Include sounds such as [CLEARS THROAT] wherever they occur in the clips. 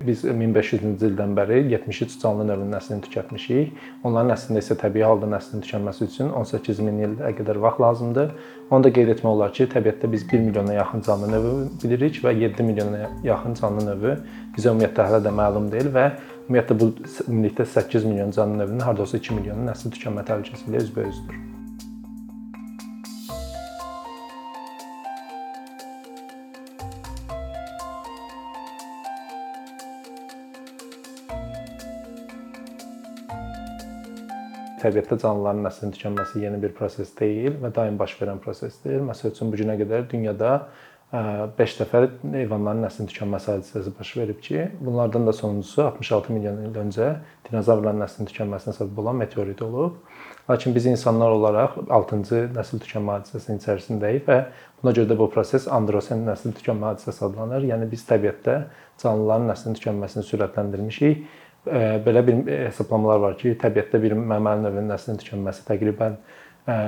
Biz 1500-cü ildən bəri 73 canlı növün nəslini tükətmişik. Onların əslində isə təbii halda nəslinin tükənməsi üçün 18 min ilə qədər vaxt lazımdır. Onu da qeyd etmək olar ki, təbiətdə biz 1 milyona yaxın canlı növü bilirik və 7 milyona yaxın canlı növü bizə ümumiyyətlə hələ də məlum deyil və ümumiyyətlə bu ümumilikdə 8 milyon canlı növünün hardasa 2 milyonu nəsil tükənmə təhlükəsi ilə üzbəüzdür. Təbiətdə canlıların nəslinin tükənməsi yeni bir proses deyil və daim baş verən prosesdir. Məsəl üçün bu günə qədər dünyada 5 dəfə heyvanların nəslinin tükənməsi hadisəsi baş verib ki, bunlardan da sonuncusu 66 milyon il öncə dinozavrların nəslinin tükənməsinə səbəb olan meteorit olub. Lakin biz insanlar olaraq 6-cı nəsil tükənmə hadisəsinin içərisindəyik və buna görə də bu proses androsen nəsil tükənmə hadisəsi adlanır. Yəni biz təbiətdə canlıların nəslinin tükənməsini sürətləndirmişik belə bir hesablamalar var ki, təbiətdə bir məməli növünün nəslinin tükənməsi təqribən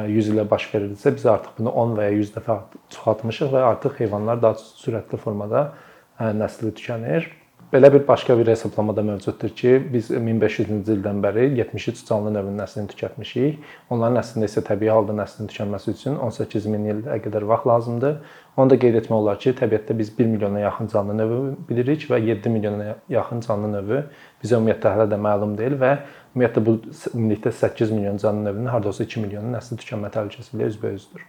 100 ilə baş verirdisə, biz artıq bunu 10 və ya 100 dəfə çoxaltmışıq və artıq heyvanlar daha sürətli formada nəsli tükənir. Belə bir başqa bir hesablama da mövcuddur ki, biz 1500-cü ildən bəri 73 canlı növün nəslini tükətmişik. Onların əslində isə təbii halda nəslinin tükənməsi üçün 18 min ilə qədər vaxt lazımdır. Onu da qeyd etmək olar ki, təbiətdə biz 1 milyona yaxın canlı növü bilirik və 7 milyona yaxın canlı növü bizə ümumiyyətlə hələ də məlum deyil və ümumiyyətlə bu ümumilikdə 8 milyon canlı növünün hardasa 2 milyonu nəsli tükənmə təhlükəsi ilə üzbəüzdür.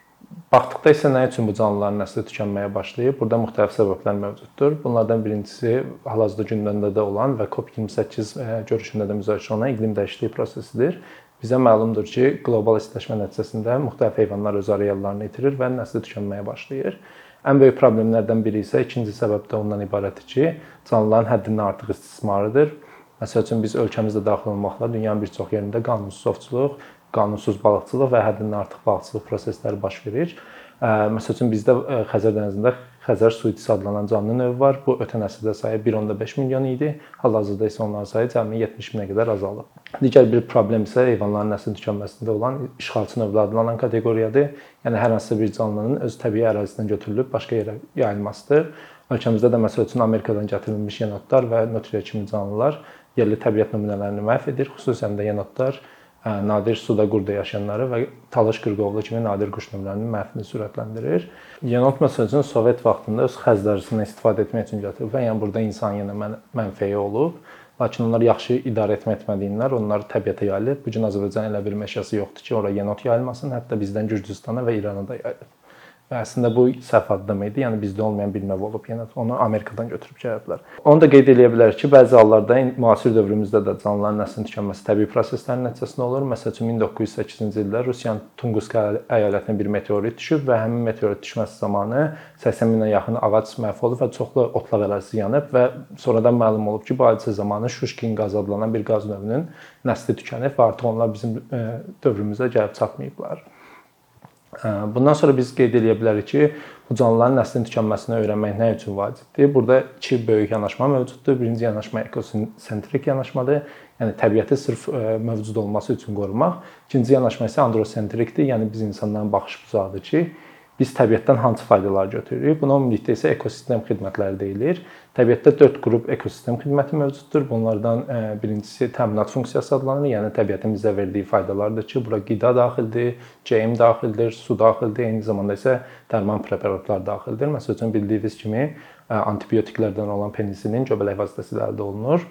Baxdıqda isə nə üçün bu canlıların nəsli tükənməyə başlayıb? Burada müxtəlif səbəblər mövcuddur. Bunlardan birincisi hal-hazırda gündəmdə də olan və COP28 e, görüşündə də müzakirə olunan iqlim dəyişikliyi prosesidir. Bizə məlumdur ki, qlobal istiləşmə nəticəsində müxtəlif heyvanlar öz areallarını itirir və nəsli tükənməyə başlayır. Ən böyük problemlərdən biri isə ikinci səbəb də ondan ibarətdir ki, canlıların həddindən artıq istismarıdır. Məsəl üçün biz ölkəmizdə daxil olmaqla dünyanın bir çox yerində qanunsuz ovçuluq, qanunsuz balıqçılıq və həddindən artıq balıqçılıq prosesləri baş verir. Məsəl üçün bizdə Xəzər dənizində Xəzər suitisi adlanan canlı növü var. Bu ötən əsrdə sayı 1.5 milyon idi. Hal-hazırda isə onların sayı cəmi 70 minə qədər azalıb. Digər bir problem isə heyvanların nəsil tükənməsində olan işğalçı növlər adlanan kateqoriyadır. Yəni hər hansı bir canlının öz təbii ərazisindən götürülüb başqa yerə yayılmasıdır. Ölkəmizdə də məsəl üçün Amerikadan gətirilmiş yenotlar və nötrya kimi canlılar yerli təbiət nümunələrini məhv edir, xüsusən də yenotlar nadir suda qurda yaşayanları və talış qırqovlu kimi nadir quş növlərinin məhvini sürətləndirir. Yenot məsəl üçün Sovet vaxtında öz xəzlərisindən istifadə etmək üçün götürülüb və yəni burada insan yenə mənfəyi olub. Lakin onlar yaxşı idarə etmə etmədiyindən onlar təbiətə yayılıb. Bu gün Azərbaycan elə bir meşəsi yoxdur ki, ora yenot yayılmasın. Hətta bizdən Gürcüstana və İrana da yayılıb. Və əslində bu səhv addım idi. Yəni bizdə olmayan bir növ olub. Yəni onu Amerikadan götürüb gəliblər. Onu da qeyd eləyə bilərik ki, bəzi hallarda müasir dövrümüzdə də canlıların nəslinin tükənməsi təbii proseslərin nəticəsində olur. Məsəl üçün 1908-ci ildə Rusiyanın Tunguska əyalətinə bir meteorit düşüb və həmin meteorit düşməsi zamanı 80 minə yaxın ağac məhv olub və çoxlu otlaq ərazisi yanıb və sonradan məlum olub ki, bu hadisə zamanı Şuşkin qazı adlanan bir qaz növünün nəsli tükənib və artıq onlar bizim dövrümüzə gəlib çatmayıblar. Bundan sonra biz qeyd edə bilərik ki, bu canlıların nəslinin tükənməsini öyrənmək nə üçün vacibdir? Burada iki böyük yanaşma mövcuddur. Birinci yanaşma ekosentrik yanaşmadır. Yəni təbiəti sırf mövcud olması üçün qorumaq. İkinci yanaşma isə androsentrikdir. Yəni biz insanların baxış bucağıdır ki, biz təbiətdən hansı faydalar götürürük? Buna ümumilikdə isə ekosistem xidmətləri deyilir. Təbiətdə 4 qrup ekosistem xidməti mövcuddur. Bunlardan e, birincisi təminat funksiyası adlanır. Yəni təbiətin bizə verdiyi faydalardır ki, bura qida daxildir, geyim daxildir, su daxildir, eyni zamanda isə dərman preparatlar daxildir. Məsəl üçün bildiyiniz kimi e, antibiotiklərdən olan penisilin göbələk vasitəsilə əldə olunur.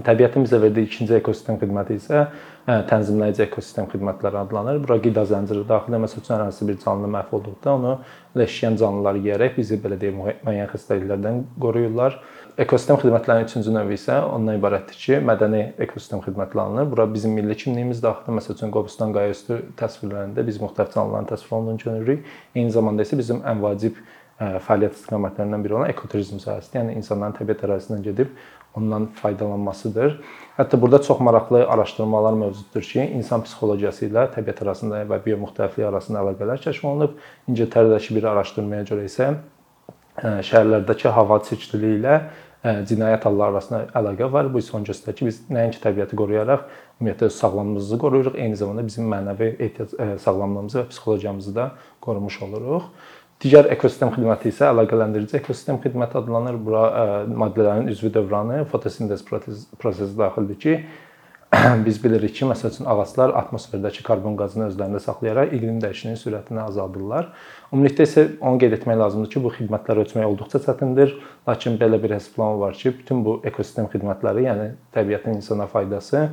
Təbiətin bizə verdiyi ikinci ekosistem xidməti isə hə, tənzimləyici ekosistem xidmətləri adlanır. Bura qida zənciri daxil, məsəl üçün hər hansı bir canlı məhv olduqda onu leşiyən canlılar yeyərək bizi belə deyək müəyyən xəstəliklərdən qoruyurlar. Ekosistem xidmətlərinin üçüncü növü isə ondan ibarətdir ki, mədəni ekosistem xidmətləri alınır. Bura bizim milli kimliyimiz daxildir. Məsəl üçün Qobustan qayaüstü təsvirlərində biz müxtəlif canlıların təsvir olunduğunu görürük. Eyni zamanda isə bizim ən vacib fəaliyyət istiqamətlərindən biri olan ekoturizm sahəsidir. Yəni insanların təbiət ərazisindən gedib ondan faydalanmasıdır. Hətta burada çox maraqlı araşdırmalar mövcuddur ki, insan psixologiyası ilə təbiət arasında və biomuxtəliflik arasında əlaqələr kəşf olunub. İngiltərədəki bir araşdırmaya görə isə şəhərlərdəki hava çirkliliyi ilə cinayət halları arasında əlaqə var. Bu isə onu göstərir ki, biz nəinki təbiəti qoruyaraq ümumiyyətlə sağlamlığımızı qoruyuruq, eyni zamanda bizim mənəvi ehtiyac sağlamlığımızı və psixologiyamızı da qorumuş oluruq. Digər ekosistem xidməti isə əlaqələndirici ekosistem xidməti adlanır. Bura ə, maddələrin üzvü dövranı fotosintez prosesi daxildir ki, [CLEARS THROAT] biz bilirik ki, məsəl üçün ağaclar atmosferdəki karbon qazını özlərində saxlayaraq iqlim dəyişikliyinin sürətini azaldırlar. Ümumilikdə isə onu qeyd etmək lazımdır ki, bu xidmətləri ölçmək olduqca çətindir, lakin belə bir hesablama var ki, bütün bu ekosistem xidmətləri, yəni təbiətin insana faydası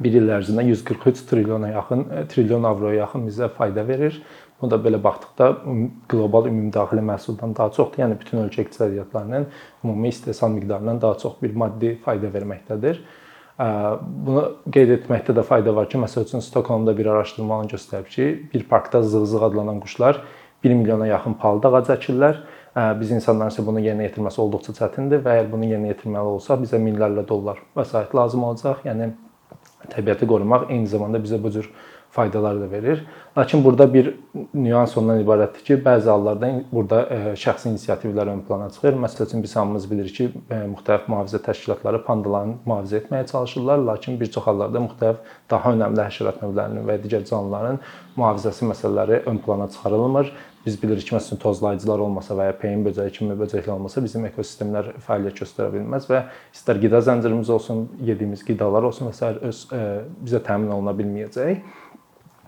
bir il ərzində 143 trilyona yaxın trilyon avroya yaxın bizə fayda verir. Bu da belə baxdıqda qlobal ümumdaxili məhsuldan daha çoxdur. Yəni bütün ölkə iqtisadiyyatlarının ümumi istehsal miqdarından daha çox bir maddi fayda verməkdədir. Bunu qeyd etməkdə də fayda var ki, məsəl üçün Stokholmda bir araşdırma onu göstərib ki, bir parkda zığzığ adlanan quşlar 1 milyona yaxın palıd ağacı əkirlər. Biz insanların isə bunu yerinə yetirməsi olduqca çətindir və əgər bunu yerinə yetirməli olsaq bizə minlərlə dollar vəsait lazım olacaq. Yəni təbiəti qorumaq eyni zamanda bizə bu cür faydalar da verir. Lakin burada bir nüans ondan ibarətdir ki, bəzi hallarda burada e, şəxsi inisiativlər ön plana çıxır. Məsəl üçün biz hamımız bilirik ki, e, müxtəlif mühafizə təşkilatları pandalarını mühafizə etməyə çalışırlar, lakin bir çox hallarda müxtəlif daha önəmli həşərat növlərinin və digər canlıların mühafizəsi məsələləri ön plana çıxarılmır. Biz bilirik ki, məsələn tozlayıcılar olmasa və ya peyin böcəyi kimi böcəklər olmasa bizim ekosistemlər fəaliyyət göstərə bilməz və istər qida zəncirimiz olsun, yediyimiz qidalar olsun və s. öz ə, e, bizə təmin oluna bilməyəcək.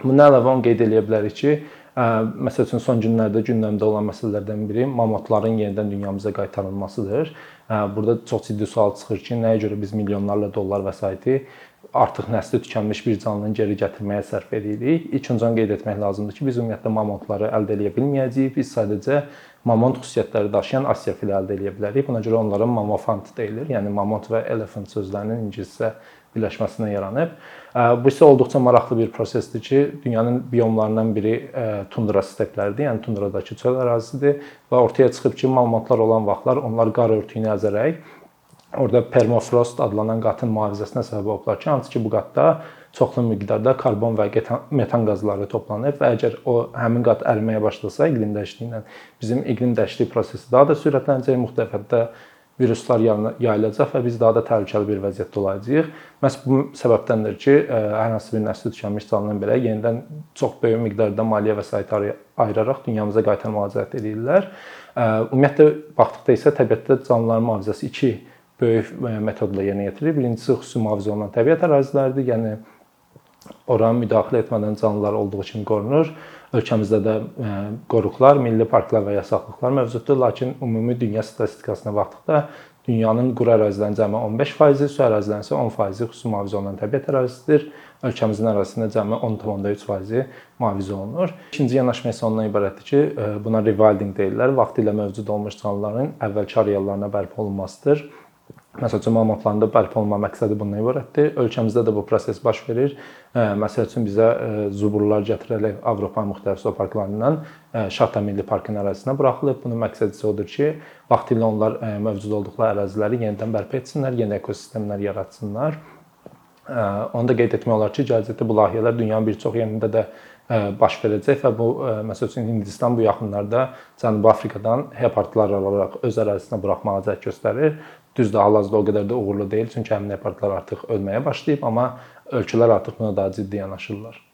Bundan əlavə onu qeyd eləyə bilərik ki, məsəl üçün son günlərdə gündəmdə olan məsələlərdən biri mamotların yenidən dünyamıza qaytarılmasıdır. Burada çox ciddi sual çıxır ki, nəyə görə biz milyonlarla dollar vəsaiti artıq nəsli tükənmiş bir canlını geri gətirməyə sərf edirik. İlk öncə qeyd etmək lazımdır ki, biz ümumiyyətlə mamotları əldə edə bilməyəcəyik. Biz sadəcə mamont xüsusiyyətləri daşıyan Asiya fili əldə edə bilərik. Buna görə onlara mamofant deyilir. Yəni mamont və elephant sözlərinin ingiliscə birləşməsindən yaranıb. Bu isə olduqca maraqlı bir prosesdir ki, dünyanın biomlarından biri tundra stepləridir, yəni tundradakı çöl ərazisidir və ortaya çıxıb ki, məlumatlar olan vaxtlar onlar qar örtüyünü əzərək orada permafrost adlanan qatın mühafizəsinə səbəb olublar ki, hansı ki bu qatda çoxlu miqdarda karbon və metan qazları toplanıb və əgər o həmin qat əriməyə başlasa iqlim dəyişikliyi ilə bizim iqlim dəyişikliyi prosesi daha da sürətlənəcək, müxtəlif həddə viruslar yayılacaq və biz daha da təhlükəli bir vəziyyətdə olacağıq. Məhz bu səbəbdəndir ki, e, hər hansı bir nəsli tükənmiş canlıdan belə yenidən çox böyük miqdarda maliyyə vəsait ayıraraq dünyamıza qaytarmağa cəhd edirlər. E, ümumiyyətlə baxdıqda isə təbiətdə canlıların mühafizəsi iki böyük e, metodla yerinə yetirilir. Birincisi xüsusi mühafizə olunan təbiət əraziləridir. Yəni ora müdaxilə etmədən canlılar olduğu kimi qorunur. Ölkəmizdə də e, qoruqlar, milli parklar və yasaqlıqlar mövcuddur, lakin ümumi dünya statistikasına baxdıqda dünyanın quru ərazilərinin cəmi 15%, su ərazilərinin isə 10% xüsusi mühafizə olunan təbiət ərazisidir. Ölkəmizin ərazisində cəmi 10.3% mühafizə olunur. İkinci yanaşma isə ondan ibarətdir ki, e, buna rewilding deyirlər. Vaxtilə mövcud olmuş canlıların əvvəlki areallarına bərpa olunmasıdır. Məsəl üçün mamotlarında bərpa olunma məqsədi bundan ibarətdir. Ölkəmizdə də bu proses baş verir. Məsəl üçün bizə zuburlar gətirərək Avropanın müxtəlif zooparklarından Şata Milli Parkının ərazisinə buraxılıb. Bunun məqsədi isə odur ki, vaxtilə onlar mövcud olduqları əraziləri yenidən bərpa etsinlər, yeni ekosistemlər yaratsınlar. Onu da qeyd etmək olar ki, gələcəkdə bu layihələr dünyanın bir çox yerində də baş verəcək və bu məsəl üçün Hindistan bu yaxınlarda Cənubi Afrikadan hepardlar alaraq öz ərazisinə buraxmağa cəhd göstərir. Düzdür, hal-hazırda o qədər də uğurlu deyil, çünki həmin leopardlar artıq ölməyə başlayıb, amma ölkələr artıq buna daha ciddi yanaşırlar.